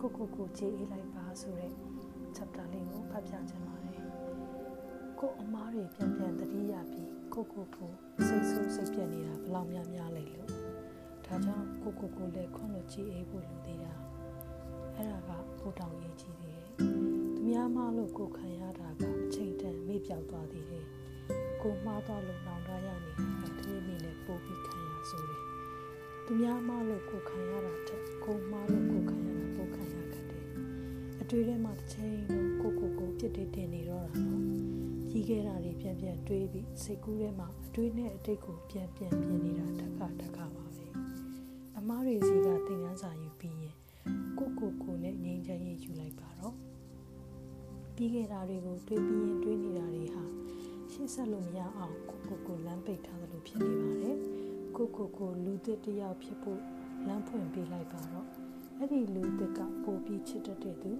ကိုကိုကိုကြည်အေးလိုက်ပါဆိုတဲ့ chapter လေးကိုဖတ်ပြချင်ပါတယ်ကိုအမားတွေပြန်ပြန်တတိယပြီးကိုကိုကိုစိတ်ဆိုးစိတ်ပြက်နေတာဘယ်လောက်များများလဲလို့ဒါကြောင့်ကိုကိုကိုလည်းခွန်းလို့ကြည်အေးဖို့လိုသေးတာအဲ့ဒါကပိုတောင်ရေးကြည့်သေးတယ်သူများမလို့ကိုခံရတာကအချိန်တန်မေ့ပြောက်သွားသေးတယ်ကိုမှားသွားလို့နောင်တရနေတာကတနည်းနည်းနဲ့ပို့ပြီးခံရဆိုတယ်သူများမလို့ကိုခံရတာတက်ကိုမှားလို့ကိုခံရ တွေ့ထဲမှာတစ်ချိန်လုံးကိုကိုကိုပြစ်တင်တင်နေတော့တာနော်ကြီးခဲ့တာတွေပြန်ပြန်တွေးပြီးစိတ်ကူးထဲမှာအတွေးနဲ့အတိတ်ကိုပြန်ပြန်ပြင်နေတာတခါတခါပါပဲအမားတွေစီကသင်ခန်းစာယူပြီးရင်ကိုကိုကိုနဲ့ငြိမ်းချမ်းရေးယူလိုက်ပါတော့ပြီးခဲ့တာတွေကိုတွေးပြီးရင်တွေးနေတာတွေဟာရှေ့ဆက်လို့မရအောင်ကိုကိုကိုလမ်းပိတ်ထားသလိုဖြစ်နေပါတယ်ကိုကိုကိုလူသစ်တစ်ယောက်ဖြစ်ဖို့လမ်းဖွင့်ပေးလိုက်ပါတော့အဲ့ဒီလူသစ်ကပိုပြီးချစ်တတ်တဲ့သူ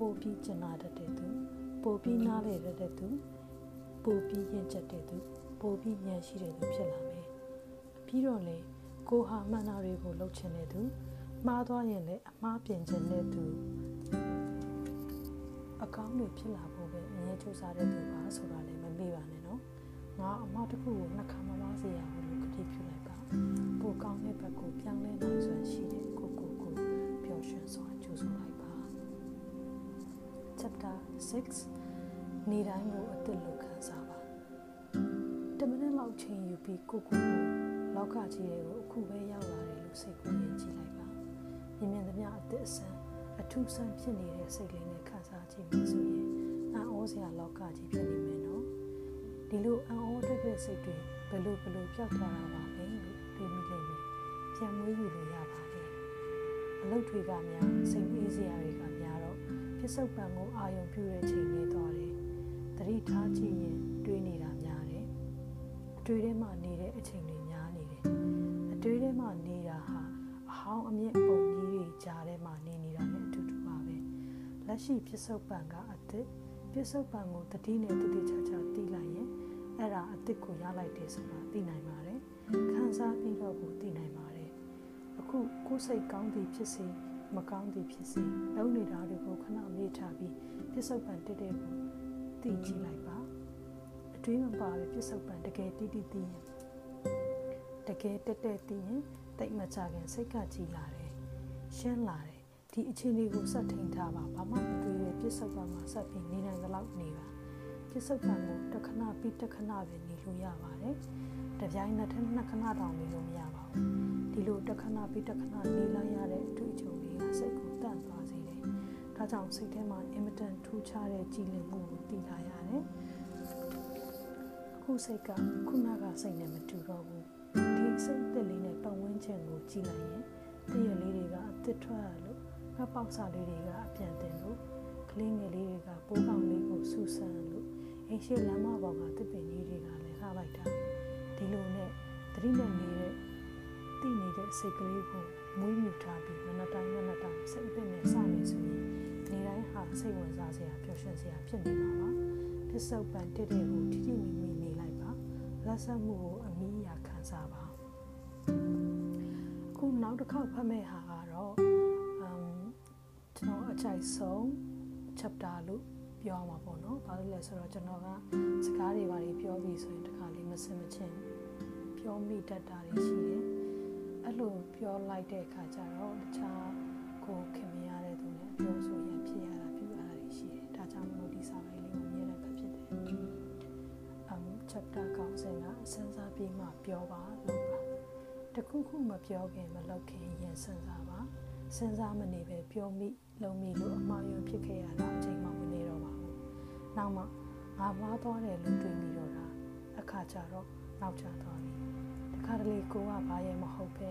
ပိုပြီးကျနာတတ်တဲ့သူပိုပြီးနားလေတတ်တဲ့သူပိုပြီးရင်ကျက်တဲ့သူပိုပြီးဉာဏ်ရှိတဲ့သူဖြစ်လာမယ်ပြီးတော့လေကိုဟာမှန်တာတွေကိုလှုပ်ချင်တဲ့သူမှားသွားရင်လည်းအမှားပြင်ချင်တဲ့သူအကောင်းတွေဖြစ်လာဖို့ပဲအငြင်းစူးစမ်းတဲ့သူပါဆိုတာလည်းမမေ့ပါနဲ့နော်ငါအမတစ်ခုကိုနှခါမမစေရဘူးလို့ကတိပြုလိုက်ပါပိုကောင်းတဲ့ဘက်ကိုပြောင်းလဲနိုင်စွမ်းရှိတဲ့ကိုကိုကိုပျော်ရွှင်စွာကြိုးဆိုလိုက်ပါ chapter 6နေတိုင်းကိုအသက်လို့ခံစားပါတမနစ်လောက်ချိန်ယူပြီးကိုကိုကိုလောက်ကကြီးတွေကိုအခုပဲရောက်လာတယ်လို့စိတ်ကူးရင်ကြည့်လိုက်ပါမြင်မြင်သမျှအသက်အဆန်းအထူးဆန်းဖြစ်နေတဲ့စိတ်လေးနဲ့ခံစားကြည့်မယ်ဆိုရင်အံ့ဩစရာလောက်ကကြီးဖြစ်နေမယ်နော်ဒီလိုအံ့ဩတဲ့စိတ်တွေဘယ်လိုဘယ်လိုပြောက်သွားတာပါလဲလို့တွေးမိလိမ့်မယ်ပြန်မွေးယူလို့ရပါတယ်အလုပ်တွေကများစိတ်အေးစရာတွေကများ တော့ပြစ္ဆုတ်ပံကိုအာယုံပြုတဲ့ချိန်လေးသွားတယ်တတိထားကြည့်ရင်တွေးနေတာများတယ်အတွေ့ထဲမှာနေတဲ့အချိန်တွေများနေတယ်အတွေ့ထဲမှာနေတာဟာအဟောင်းအမြင့်ပုံကြီးတွေကြားထဲမှာနေနေတာနဲ့အတူတူပါပဲလက်ရှိပြစ္ဆုတ်ပံကအစ်စ်ပြစ္ဆုတ်ပံကိုတတိနဲ့တတိချာချာတီးလိုက်ရင်အဲ့ဒါအစ်စ်ကိုရလိုက်တယ်ဆိုတာသိနိုင်ပါတယ်ခံစားပြီးတော့ကိုသိနိုင်ပါတယ်အခုကိုယ်စိတ်ကောင်းသည်ဖြစ်စေ မကောင်းသည်ဖြစ်စေလုံးနေတာတွေကိုခဏမေ့ထားပြီးပြစ္ဆုတ်ပံတက်တဲ့ကိုသိကြည့်လိုက်ပါအတွေးမပါပဲပြစ္ဆုတ်ပံတကယ်တိတိသိရင်တကယ်တက်တက်သိရင်တိတ်မကြခင်စိတ်ကကြည်လာတယ်ရှင်းလာတယ်ဒီအခြေအနေကိုစက်ထိန်ထားပါဘာမှမတွေးရပြစ္ဆုတ်ပံမှာစက်ပြီးနေနိုင်သလောက်နေပါပြစ္ဆုတ်ပံကိုတခဏပြီးတခဏပဲနေလို့ရပါတယ် တပြိုင်နက်တည်းနှစ်ခဏတောင်နေလို့မရပါဘူးဒီလိုတခဏပြီးတခဏနေလိုက်ရတဲ့အတွေ့အကြုံတွေကစိတ်ကိုတန့်သွားစေတယ်ဒါကြောင့်စိတ်ထဲမှာအင်မတန်ထူးခြားတဲ့ကြည်လင်မှုကိုသိလာရတယ်အခုစိတ်ကခုနကစိတ်နဲ့မတူတော့ဘူးဒီစိတ်အစ်လေးနဲ့ပတ်ဝန်းကျင်ကိုကြည့်လိုက်ရင်တည့်ရလေးတွေကအစ်စ်ထွက်ရလို့ငါပေါက်စာလေးတွေကအပြန်တင်လို့ကလေးငယ်လေးတွေကပိုးကောင်လေးကိုဆူဆန်လို့အိမ်ရှိလမ်းမပေါ်ကတစ်ပင်ကြီးတွေကလည်းလှလိုက်တာ ဒီလိုနဲ့သတိနဲ့နေတဲ့တည်နေတဲ့စိတ်ကလေးကိုမွေးမြူထားပြီးမနက်တိုင်းမနက်တိုင်းစိတ်အစ်နဲ့စနေဆိုရင်နေတိုင်းဟာစိတ်ဝင်စားစရာပျော်ရွှင်စရာဖြစ်နေမှာပါပစ္စုပန်တက်တဲ့ကိုထိထိမိမိနေလိုက်ပါလက်ဆက်မှုကိုအမိအရာခံစားပါခုနောက်တစ်ခေါက်ဖတ်မယ့်ဟာကတော့ um ကျွန်တော်အကြိုက်ဆုံး chapter လို့ပြောမှာပေါ့နော်။ဘာလို့လဲဆိုတော့ကျွန်တော်ကစကားတွေဘာတွေပြောပြီးဆိုရင်တခါလေးမစင်မချင်း ပြောမိတတ်တာတွေရှိတယ်။အဲ့လိုပြောလိုက်တဲ့အခါကျတော့တခြားကိုခင်မရတဲ့သူနဲ့ပြောဆိုရင်ဖြစ်ရတာပြရတာတွေရှိတယ်။ဒါကြောင့်မလို့ဒီစာပိုင်းလေးကိုအမြဲတမ်းဖတ်ဖြစ်တယ်။ um chapter ကောင်းစဉ်ကစဉ်းစားပြီးမှပြောပါလို့ပါ။တခုခုမပြောခင်မလုပ်ခင်ရင်စဉ်းစားပါ။စဉ်းစားမနေပဲပြောမိလုံမိလို့အမှားယွင်းဖြစ်ခဲ့ရတာအချိန်မှမနေတော့ပါဘူး။နောက်မှငါမှားသွားတယ်လို့တွေးမိတော့တာအခါကျတော့နောက်ကျသွားပြီ။တ ခါတလေကိုကဘာရဲ့မဟုတ်ပဲ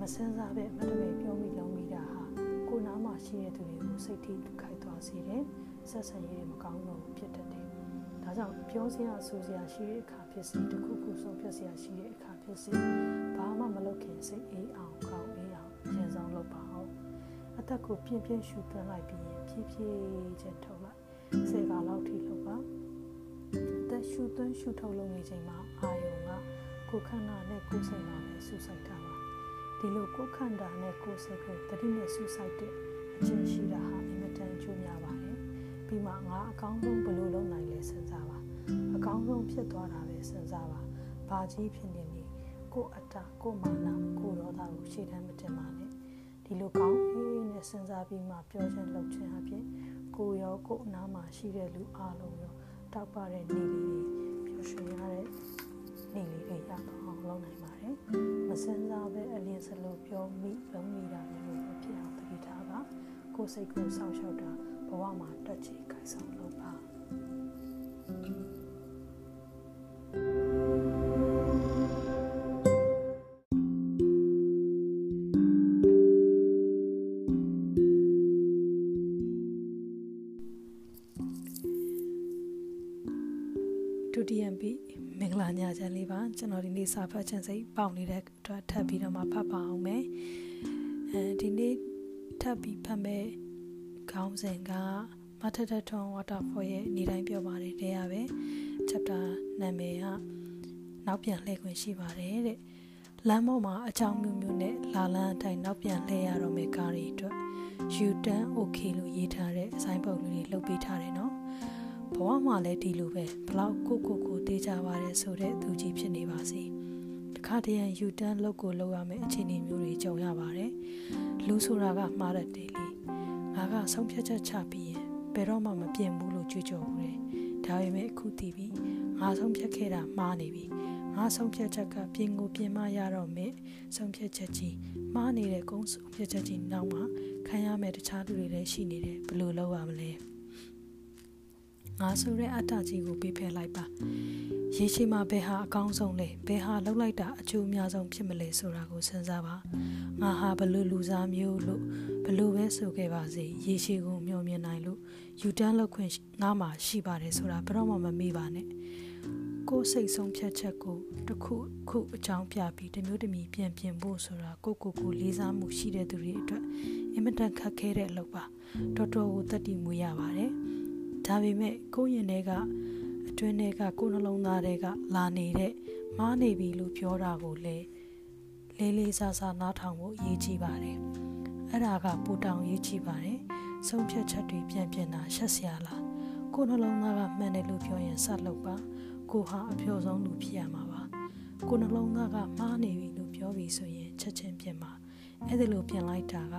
မစင်စားပဲမတမေပြောမိလုံမိတာဟာကိုနားမှာရှိတဲ့သူတွေကိုစိတ်ထိခိုက်သွားစေတယ်။ဆက်ဆံရေးတွေမကောင်းတော့ဖြစ်တတ်တယ်။ဒါကြောင့်ပြောစရာဆိုစရာရှိတဲ့အခါဖြစ်စီတခုခုဆုံးဖြတ်စရာရှိတဲ့အခါဖြစ်စီဘာမှမလုပ်ခင်စိတ်အေးအောင်ကောင်းအေးအောင်ရင်ဆောင်လုပ်ပါအောင်အသက်ကိုပြင်းပြင်းရှူသွင်းလိုက်ပြီးရင်ဖြည်းဖြည်းချင်းထုတ်လိုက်စေကာလောက်ထိလုပ်ပါအသက်ရှူသွင်းရှူထုတ်လုပ်နေချိန်မှာအာယုံ ကကိုယ်ခန္ဓာနဲ့ကိုယ်စိတ်မှာပဲဆူဆိုင်ထားပါဒီလိုကိုယ်ခန္ဓာနဲ့ကိုယ်စိတ်ကိုတတိနဲ့ဆူဆိုင်တဲ့အအကျင့်ရှိတာဟာအင်မတန်ကျိုးများပါတယ်ပြီးမှငါအကောင်းဆုံးဘယ်လိုလုပ်နိုင်လဲစဉ်းစားပါအကောင်းဆုံးဖြစ်သွားတာပဲစဉ်းစားပါဘာကြီးဖြစ်နေနေကိုအတ္တကိုမာနကိုဒေါသကိုရှေ့တန်းမတင်ပါနဲ့ဒီလိုကောင်းအေးနဲ့စဉ်းစားပြီးမှပြောခြင်းလုပ်ခြင်းအပြင်ကိုရောကိုအနားမှာရှိတဲ့လူအလုံးရောတောက်ပတဲ့နေလေးတွေပျော်ရွှင်ရတဲ့ နေလေးတွေရတော့အောင်လုပ်နိုင်ပါတယ်မစင်စားပဲအလင်းစလို့ပြောမိလုံးမိတာမျိုးမဖြစ်အောင်တတိထားပါကိုယ်စိတ်ကိုစောင့်ရှောက်တာဘဝမှာတက်ချေခိုင်ဆောင်လုပ်ပါ ကျွန်တော်ဒီနေ့စာဖတ်ချင်စိတ်ပေါက်နေတဲ့အတွက်ထပ်ပြီးတော့မှဖတ်ပါအောင်မယ်အဲဒီနေ့ထပ်ပြီးဖတ်မယ်ခေါင်းစဉ်ကမထထထွန် waterfall ရဲ့နေတိုင်းပြောပါတယ်တရားပဲ chapter နာမည်ကနောက်ပြန်လှည့်ခွင့်ရှိပါတယ်တဲ့လမ်းပေါ်မှာအကြောင်းမျိုးမျိုးနဲ့လာလန်းအတိုင်းနောက်ပြန်လှည့်ရတော့မယ့်ကားတွေအတွက် U-turn okay လို့ရေးထားတဲ့အဆိုင်ပုံလေးတွေလုပ်ပေးထားတယ်နော်ဘဝမှာလည်းဒီလိုပဲဘလောက်ကိုကိုကို သေးကြပါတယ်ဆိုတဲ့သူကြီးဖြစ်နေပါစေတခါတရံ U-turn လုပ်ကိုလုပ်ရမယ့်အခြေအနေမျိုးတွေကြုံရပါတယ်လူဆိုတာကမှားတတ်တယ်လေငါကဆုံးဖြတ်ချက်ချပြီးရင်ဘယ်တော့မှမပြင်ဘူးလို့ကြွကြော်ဘူးတယ်ဒါပေမဲ့အခုတည်ပြီးငါဆုံးဖြတ်ခဲ့တာမှားနေပြီငါဆုံးဖြတ်ချက်ကပြင်ကိုပြင်မရတော့မယ်ဆုံးဖြတ်ချက်ကြီးမှားနေတဲ့ကုန်းဆုံးဖြတ်ချက်ကြီးနောက်မှာခံရမယ့်တခြားလူတွေလည်းရှိနေတယ်ဘယ်လိုလုပ်ရမလဲ ငါဆိုတဲ့အတ္တကြီးကိုပေးဖယ်လိုက်ပါရေရှိမှာဘယ်ဟာအကောင်းဆုံးလဲဘယ်ဟာလှုပ်လိုက်တာအကျိုးအများဆုံးဖြစ်မလဲဆိုတာကိုစဉ်းစားပါငါဟာဘလို့လူစားမျိုးလို့ဘလို့ပဲဆိုခဲ့ပါစေရေရှိကိုမျှော်မြင်နိုင်လို့ယူတန်းလောက်ခွင့်ငါမှရှိပါတယ်ဆိုတာဘယ်တော့မှမမေ့ပါနဲ့ကိုယ်စိတ်ဆုံးဖြတ်ချက်ကိုတစ်ခုခုအကြောင်းပြပြီးတမျိုးတမီပြန်ပြင်ဖို့ဆိုတာကိုကိုကိုလေးစားမှုရှိတဲ့သူတွေအတွက်အင်မတန်ခက်ခဲတဲ့အလုပ်ပါတော်တော်ကိုတတ်တည်မှုရပါတယ် ဒါပေမဲ့ကိုယ့်ရင်ထဲကအတွင်းထဲကကိုယ်နှလုံးသားထဲကလာနေတဲ့မားနေပြီလို့ပြောတာကိုလည်းလေးလေးစားစားနားထောင်ဖို့အရေးကြီးပါတယ်အဲ့ဒါကပူတောင်ရေးကြီးပါတယ်ဆုံးဖြတ်ချက်တွေပြန်ပြင်တာရှက်စရာလားကိုယ်နှလုံးသားကမှန်တယ်လို့ပြောရင်ဆက်လုပ်ပါကိုဟာအပြောဆုံးလူဖြစ်ရမှာပါကိုယ်နှလုံးသားကမှားနေပြီလို့ပြောပြီးဆိုရင်ချက်ချင်းပြင်ပါအဲ့ဒါလို့ပြင်လိုက်တာက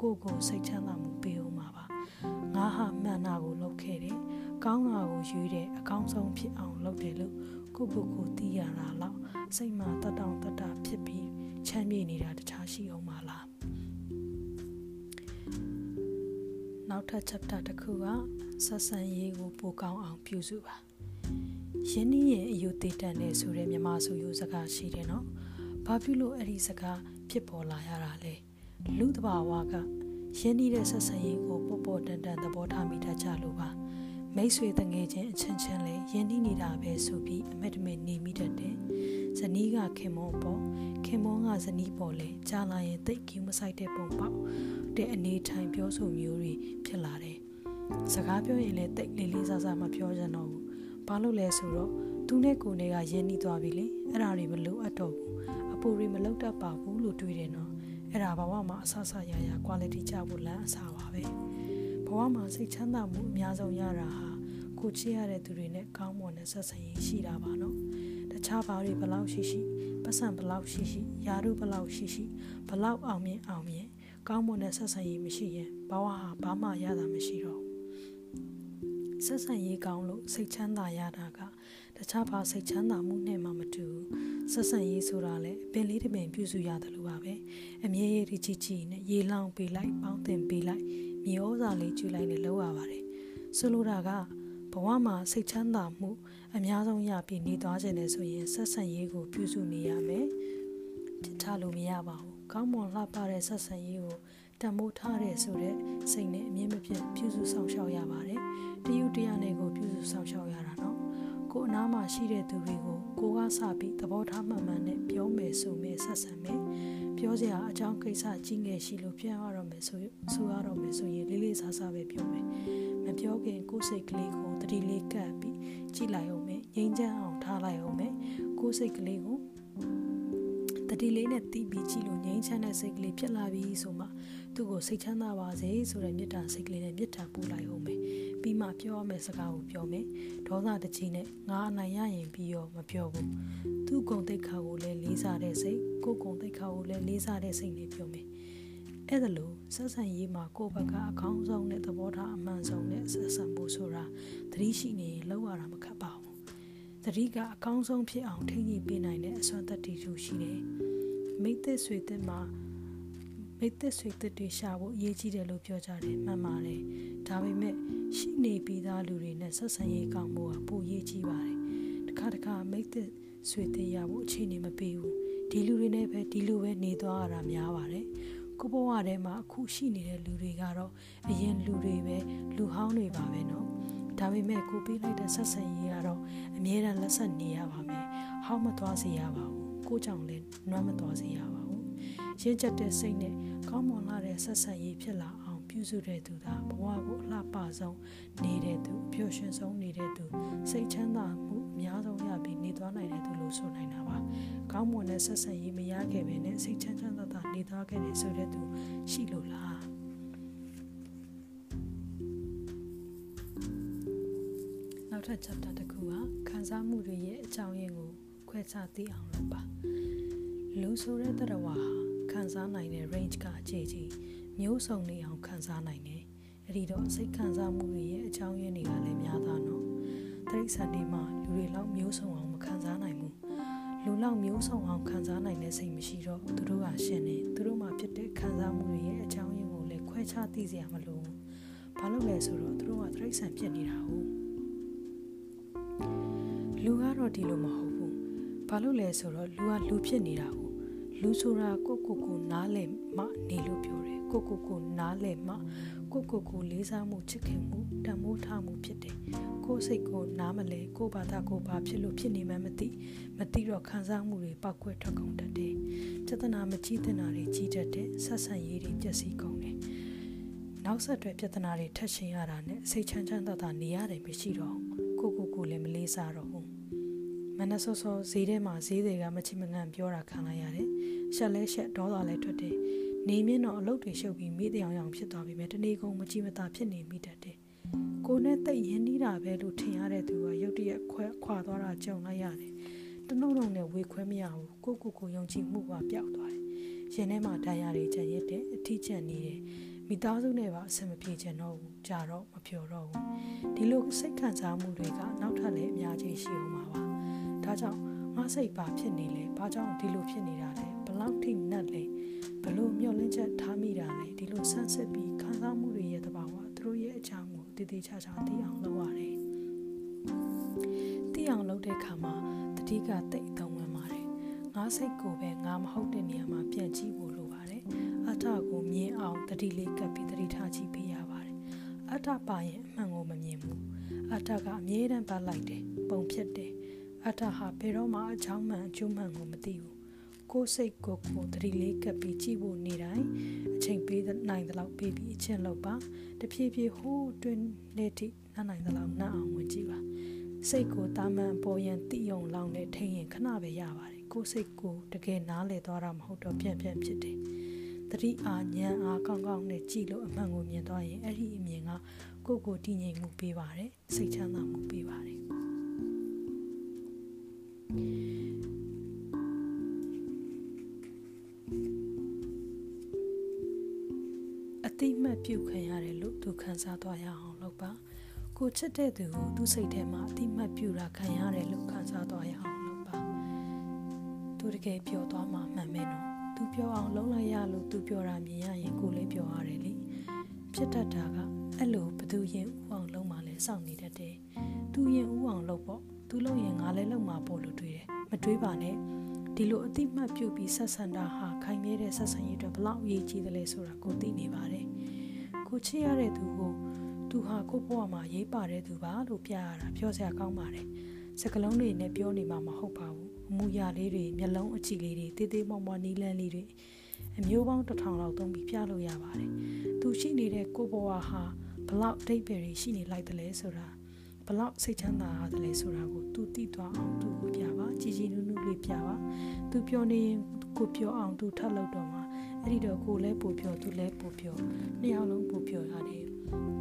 ကိုယ့်ကိုစိတ်ချမ်းသာမှုပေးအောင်ပါပါ ငါဟာမှန်တာကိုလုပ်ခဲ့တယ်ကောင်းတာကိုယူတယ်အကောင်းဆုံးဖြစ်အောင်လုပ်တယ်လို့ကိုယ့်ကိုယ်ကိုသိရတာလောက်စိတ်မှာတတ်တောင့်တတ်တာဖြစ်ပြီးချမ်းမြေ့နေတာတခြားရှိအောင်ပါလားနောက်ထပ် chapter တစ်ခုကဆက်ဆံရေးကိုပိုကောင်းအောင်ပြုစုပါယင်းနည်းရဲ့အယူသေးတန်တဲ့ဆိုတဲ့မြမဆိုယူစကားရှိတယ်နော်ဘာဖြစ်လို့အဲ့ဒီစကားဖြစ်ပေါ်လာရတာလဲလူတဘာဝက ယင်းနည်းတဲ့ဆက်ဆံရေးကိုပေါ်ပေါ်တန်တန်သဘောထားမိတတ်ကြလို့ပါမိတ်ဆွေတငယ်ချင်းအချင်းချင်းလေးယင်းနှီးနေတာပဲဆိုပြီးအမက်တမဲနေမိတတ်တယ်။ဇနီးကခင်မောပေါ်ခင်မောကဇနီးပေါ်လဲကြာလာရင်တိတ်ကျူးမဆိုင်တဲ့ပုံပေါက်တဲ့အနေထိုင်ပြောဆိုမျိုးတွေဖြစ်လာတယ်။စကားပြောရင်လည်းတိတ်လေးလေးစားစားမပြောကြတော့ဘူး။ဘာလို့လဲဆိုတော့သူနဲ့ကိုယ်နဲ့ကယင်းနှီးသွားပြီလေ။အဲ့ဒါတွေမလိုအပ်တော့ဘူး။အပူတွေမလောက်တတ်ပါဘူးလို့တွေးတယ်နော်။ အဲ့ဒါဘဝမှာအဆဆရရ quality ကြဖို့လမ်းအစားပါပဲ။ဘဝမှာစိတ်ချမ်းသာမှုအများဆုံးရတာဟာကိုချစ်ရတဲ့သူတွေနဲ့ကောင်းမွန်တဲ့ဆက်ဆံရေးရှိတာပါနော်တခြားဘာတွေဘလောက်ရှိရှိပတ်စံဘလောက်ရှိရှိယာရုဘလောက်ရှိရှိဘလောက်အောင်မြင်အောင်မြင်ကောင်းမွန်တဲ့ဆက်ဆံရေးမရှိရင်ဘဝဟာဘာမှရတာမရှိတော့ဘူးဆက်ဆံရေးကောင်းလို့စိတ်ချမ်းသာရတာက တခြားဘာစိတ်ချမ်းသာမှုနဲ့မှမတူဆက်ဆံရေးဆိုတာလည်းအပင်လေးတစ်ပင်ပြုစုရတယ်လို့ပါပဲအမြဲရည်ကြီးကြီးနဲ့ရေလောင်းပေးလိုက်ပေါင်းတင်ပေးလိုက်မြေဩဇာလေးကျူလိုက်နဲ့လောက်ရပါတယ်ဆိုလိုတာကဘဝမှာစိတ်ချမ်းသာမှု အများဆုံးရပြီးနေသွားခြင်းနဲ့ဆိုရင်ဆက်ဆံရေးကိုပြုစုနေရမယ်ဖြစ်ထားလို့မရပါဘူးကောင်းမွန်လှပတဲ့ဆက်ဆံရေးကိုတံမိုးထားတဲ့ဆိုတဲ့စိတ်နဲ့အမြင့်မပြတ်ပြုစုဆောင်ရှောက်ရပါတယ်တယူတရားနဲ့ကိုပြုစုဆောင်ရှောက်ရတာနော် ကိုအနားမှာရှိတဲ့သူတွေကိုကိုကစပြီးသဘောထားမှန်မှန်နဲ့ပြောမယ်ဆိုမယ်ဆက်ဆံမယ်ပြောစရာအကြောင်းကိစ္စကြီးငယ်ရှိလို့ပြန်ရတော့မယ်ဆိုဆိုရတော့မယ်ဆိုရင်လေးလေးစားစားပဲပြောမယ်မပြောခင်ကိုယ်စိတ်ကလေးကိုတတိလေးကပ်ပြီးကြည့်လိုက်အောင်မယ်ငြိမ်းချမ်းအောင်ထားလိုက်အောင်မယ်ကိုယ်စိတ်ကလေးကို တတတိလေးနဲ့တီးပြီးကြည့်လို့ငြိမ်းချမ်းတဲ့စိတ်ကလေးဖြစ်လာပြီဆိုမှသူ့ကိုစိတ်ချမ်းသာပါစေဆိုတဲ့မေတ္တာစိတ်ကလေးနဲ့မေတ္တာပို့လိုက်အောင်မယ်ပြီးမှပြောရမယ့်စကားကိုပြောမယ်ဒေါသတကြီးနဲ့ငါအနိုင်ရရင်ပြီးရောမပြောဘူးသူ့ဂုံတိတ်ခါကိုလည်းလေးစားတဲ့စိတ်ကိုဂုံတိတ်ခါကိုလည်းလေးစားတဲ့စိတ်နဲ့ပြောမယ်အဲ့ဒါလို့ဆက်ဆံရေးမှာကိုယ့်ဘက်ကအကောင်းဆုံးနဲ့သဘောထားအမှန်ဆုံးနဲ့ဆက်ဆံဖို့ဆိုတာသတိရှိနေရင်လောက်ရတာမခက်ပါဘူး သတိကအကောင်းဆုံးဖြစ်အောင်ထိန်းညှိပေးနိုင်တဲ့အစွမ်းတတ္တိတို့ရှိတယ်။မိတ်သက်ဆွေသက်မှာမိတ်သက်ဆွေသက်တွေရှာဖို့အရေးကြီးတယ်လို့ပြောကြတယ်မှန်ပါတယ်။ဒါပေမဲ့ရှိနေပြီးသားလူတွေနဲ့ဆက်ဆံရေးကောင်းဖို့ကပိုအရေးကြီးပါတယ်။တစ်ခါတစ်ခါမိတ်သက်ဆွေသက်ရဖို့အခြေအနေမပေးဘူး။ဒီလူတွေနဲ့ပဲဒီလိုပဲနေသွားရတာများပါတယ်။ကိုဘဝထဲမှာအခုရှိနေတဲ့လူတွေကတော့အရင်လူတွေပဲလူဟောင်းတွေပါပဲနော် ဒါပေမဲ့ကိုပေးလိုက်တဲ့ဆက်ဆံရေးကတော့အမြဲတမ်းလက်ဆက်နေရပါမယ်ဟောင်းမသွားစေရပါဘူးကိုကြောင့်လည်းနွမ်းမသွားစေရပါဘူးရင်းချက်တဲ့စိတ်နဲ့ကောင်းမွန်လာတဲ့ဆက်ဆံရေးဖြစ်လာအောင်ပြုစုတဲ့သူသာဘဝကိုအလှပဆုံးနေတဲ့သူပျော်ရွှင်ဆုံးနေတဲ့သူစိတ်ချမ်းသာမှုအများဆုံးရပြီးနေသွားနိုင်တဲ့သူလို့ဆိုနိုင်တာပါကောင်းမွန်တဲ့ဆက်ဆံရေးမရခဲ့ဘဲနဲ့စိတ်ချမ်းချမ်းသာသာနေသွားခဲ့တယ်ဆိုတဲ့သူရှိလို့လား နောက်ထပ် chapter တစ်ခုကခံစားမှုတွေရဲ့အကြောင်းရင်းကိုခွဲခြားသိအောင်လုပ်ပါလူဆိုတဲ့တရဝါဟာခံစားနိုင်တဲ့ range ကအခြေကြီးမျိုးစုံနေအောင်ခံစားနိုင်တယ်အဲ့ဒီတော့စိတ်ခံစားမှုတွေရဲ့အကြောင်းရင်းတွေကလည်းများသားနော်တရိษံတွေမှာလူတွေလောက်မျိုးစုံအောင်မခံစားနိုင်ဘူးလူလောက်မျိုးစုံအောင်ခံစားနိုင်တဲ့စိတ်မရှိတော့သူတို့ကရှင်နေသူတို့မှာဖြစ်တဲ့ခံစားမှုတွေရဲ့အကြောင်းရင်းကိုလည်းခွဲခြားသိစရာမလိုဘူးဘာလို့လဲဆိုတော့သူတို့ကတရိษံဖြစ်နေတာဟုတ် လူကတော့ဒီလိုမဟုတ်ဘူးဘာလို့လဲဆိုတော့လူကလူဖြစ်နေတာဟုတ်လူဆိုတာကိုကိုကိုနားလည်မှနေလို့ပြောတယ်ကိုကိုကိုနားလည်မှကိုကိုကိုလေးစားမှုချစ်ခင်မှုတန်မိုးထားမှုဖြစ်တယ်ကိုစိတ်ကိုနားမလဲကိုဘာသာကိုဘာဖြစ်လို့ဖြစ်နေမှမသိမသိတော့ခံစားမှုတွေပောက်ကွဲထွက်ကုန်တတ်တယ်ပြဿနာမကြီးတဲ့နာတွေကြီးတတ်တယ်ဆက်ဆံရေးတွေပျက်စီးကုန်တယ်နောက်ဆက်တွဲပြဿနာတွေထပ်ရှင်ရတာနဲ့စိတ်ချမ်းချမ်းသာသာနေရတယ်မရှိတော့ကိုကိုကိုလည်းမလေးစားတော့ဘူး မနက်စောစောဈေးထဲမှာဈေးတွေကမချိမငံပြောတာခံလိုက်ရတယ်ရှက်လဲရှက်ဒေါသလဲထွက်တယ်နေမြင့်တော့အလုတ်တွေရှုပ်ပြီးမိတဲ့အောင်အောင်ဖြစ်သွားပြီမဲ့တနေ့ကုန်မကြည့်မသာဖြစ်နေမိတတ်တယ်ကိုနဲ့တိတ်ရင်းနှီးတာပဲလို့ထင်ရတဲ့သူကရုတ်တရက်ခွဲခွာသွားတာကြုံလိုက်ရတယ်တနှုံလုံးနဲ့ဝေခွဲမရဘူးကိုကိုကိုယုံကြည်မှုကပျောက်သွားတယ်ရင်ထဲမှာဒဏ်ရာတွေကျန်ရတဲ့အထီးကျန်နေတယ်မိသားစုနဲ့ပါအဆင်မပြေချင်တော့ဘူးကြာတော့မပြောတော့ဘူးဒီလိုစိတ်ခံစားမှုတွေကနောက်ထပ်လည်းအများကြီးရှိအောင်ပါပါ ဒါကြောင့်ငါစိတ်ပါဖြစ်နေလေဘာကြောင့်ဒီလိုဖြစ်နေတာလဲဘလောက်ထိနှက်လဲဘလို့မျောလင့်ချက်ထားမိတာလဲဒီလိုဆန်းစစ်ပြီးခံစားမှုတွေရဲ့တဘာဝသူတို့ရဲ့အကြောင်းကိုတည်တည်ချာချာသိအောင်လုပ်ရတယ်သိအောင်လုပ်တဲ့အခါမှာတတိကတိတ်အသုံးဝင်ပါတယ်ငါစိတ်ကိုပဲငါမဟုတ်တဲ့နေရာမှာပြန်ကြည့်ဖို့လိုပါတယ်အထကိုမြင်အောင်တတိလေးကပ်ပြီးတတိထားကြည့်ပေးရပါတယ်အထပါရင်အမှန်ကိုမမြင်ဘူးအထကအမြဲတမ်းပတ်လိုက်တယ်ပုံဖြစ်တယ် အထဟာဘယ်တော့မှအချောင်းမှန်အကျိုးမှန်ကိုမသိဘူးကိုယ်စိတ်ကိုကိုတတိလေးကပ်ပြီးကြည့်ဖို့နေတိုင်းအချိန်ပေးနိုင်တဲ့လောက်ပေးပြီးအချင်းလောက်ပါတဖြည်းဖြည်းဟိုးတွင်နေတိနားနိုင်တဲ့လောက်နားအောင်ဝင်ကြည့်ပါစိတ်ကိုတာမန်ပေါ်ရန်တိယုံလောင်းနဲ့ထိရင်ခဏပဲရပါတယ်ကိုယ်စိတ်ကိုတကယ်နားလည်သွားတာမဟုတ်တော့ပြန်ပြန်ဖြစ်တယ်တတိအားဉာဏ်အားကောင်းကောင်းနဲ့ကြည့်လို့အမှန်ကိုမြင်သွားရင်အဲ့ဒီအမြင်ကကိုယ့်ကိုတည်ငြိမ်မှုပေးပါတယ်စိတ်ချမ်းသာမှုပေးပါတယ် တိမတ်ပြုတ်ခံရတယ်လို့သူခံစားသွားရအောင်လုပ်ပါကိုချစ်တဲ့သူကိုသူ့စိတ်ထဲမှာအတိမတ်ပြုတာခံရတယ်လို့ခံစားသွားရအောင်လုပ်ပါသူတကယ်ပျော်သွားမှမှန်မယ်နော်သူပျော်အောင်လုပ်လိုက်ရလို့သူပျော်တာမြင်ရရင်ကိုလည်းပျော်ရတယ်လေဖြစ်တတ်တာကအဲ့လိုဘသူရင်ဥအောင်လုံးမှလည်းစောင့်နေတတ်တယ်သူရင်ဥအောင်လုပ်ပေါ့သူလုပ်ရင်ငါလည်းလုပ်မှာပေါ့လို့တွေးတယ်မတွေးပါနဲ့ ဒီလိုအတိမတ်ပြုတ်ပြီးဆက်ဆံတာဟာခိုင်မြဲတဲ့ဆက်ဆံရေးအတွက်ဘလောက်အရေးကြီးသလဲဆိုတာကိုသိနေပါတယ်ကိုချစ်ရတဲ့သူကိုသူဟာကိုဘဝမှာရေးပါတဲ့သူပါလို့ပြရတာပြောစရာကောင်းပါတယ်စကလုံးတွေနဲ့ပြောနေမှာမဟုတ်ပါဘူးအမူအရာလေးတွေမျက်လုံးအကြည့်လေးတွေတေးသေးမောင်မောင်နီးလန်းလေးတွေအမျိုးပေါင်းတစ်ထောင်လောက်သုံးပြီးပြလို့ရပါတယ်သူရှိနေတဲ့ကိုဘဝဟာဘလောက်အတိတ်ပဲရှိနေလိုက်တယ်လဲဆိုတာဘလောက်စိတ်ချမ်းသာရတယ်လဲဆိုတာကိုသူသိသွားအောင်သူ့ကိုပြပါကြည်ကြည်နူး နူးလေးပြပါသူပြောနေရင်ကိုပြောအောင်သူထပ်လုပ်တော့မှအဲ့ဒီတော့ကိုလည်းပို့ပြောသူလည်းပို့ပြောနှစ်ယောက်လုံးပို့ပြောရတယ်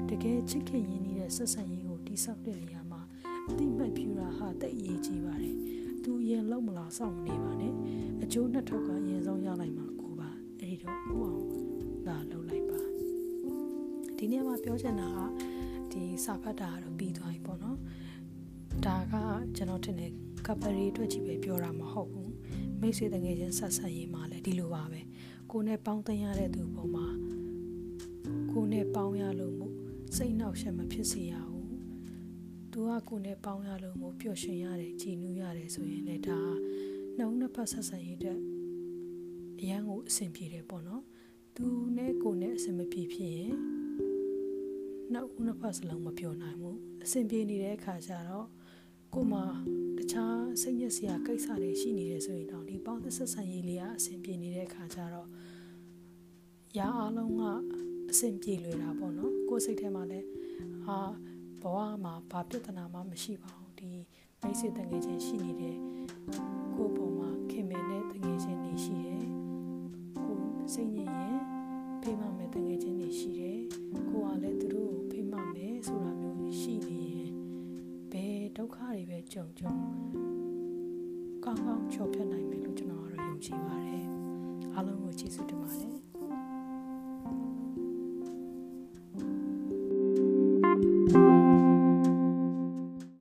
တကယ်ချစ်ခင်ရင်းနေတဲ့ဆက်ဆံရေးကိုတိဆောက်တဲ့နေရာမှာအတိမတ်ဖြူတာဟာတိတ်အရေးကြီးပါတယ်သူရင်လုံးမလားစောင့်နေပါနဲ့အကျိုးနှစ်ထောက်ကအရင်ဆုံးရနိုင်မှာကိုပါအဲ့ဒီတော့ဦးအောင်သာလုပ်လိုက်ပါဒီနေ့မှာပြောချင်တာကဒီစာဖတ်တာကတော့ပြီးသွားပြီပေါ့နော်ဒါကကျွန်တော်ထင်တယ် ကပရီအတွက်ကြီးပဲပြောတာမဟုတ်ဘူးမိတ်ဆွေတငယ်ချင်းဆက်ဆံရေးမှာလည်းဒီလိုပါပဲကိုနဲ့ပေါင်းသင်းရတဲ့သူပုံမှာကိုနဲ့ပေါင်းရလို့မို့စိတ်နှောက်ယှက်မဖြစ်စေရဘူးသူကကိုနဲ့ပေါင်းရလို့မို့ပျော်ရွှင်ရတယ်ကြည်နူးရတယ်ဆိုရင်လည်းဒါနှုံနှစ်ဖက်ဆက်ဆံရေးအတွက်အရန်ကိုအဆင်ပြေတယ်ပေါ့နော်သူနဲ့ကိုနဲ့အဆင်မပြေဖြစ်ရင်နောက်ဦးနှစ်ဖက်စလုံးမပြောနိုင်ဘူးအဆင်ပြေနေတဲ့အခါကျတော့ကိုမှတ ခြားစိတ်ညစ်စရာကိစ္စတွေရှိနေတယ်ဆိုရင်တော့ဒီပေါင်းသဆက်ဆံရေးလေးကအဆင်ပြေနေတဲ့အခါကျတော့ရာအားလုံးကအဆင်ပြေလွယ်တာပေါ့နော်ကိုယ်စိတ်ထဲမှာလည်းဟာဘဝမှာဘာပြဿနာမှမရှိပါဘူးဒီမိတ်ဆွေတငယ်ချင်းရှိနေတဲ့ကိုယ့်ပုံမှာခင်မင်တဲ့တငယ်ချင်းတွေရှိတယ်ကိုစိတ်ညစ်ရင်ဖိမမဲ့တငယ်ချင်းတွေရှိတယ်ကိုကလည်းသူတို့ကိုဖိမမယ်ဆိုတာမျိုးရှိနေရင်ဘယ် ဒုက္ခတွေပဲကြုံကြုံကောင်းကောင်းချော်ဖြတ်နိုင်မယ်လို့ကျွန်တော်ကတော့ယုံကြည်ပါတယ်အားလုံးကိုကျေးဇူးတင်ပါတယ်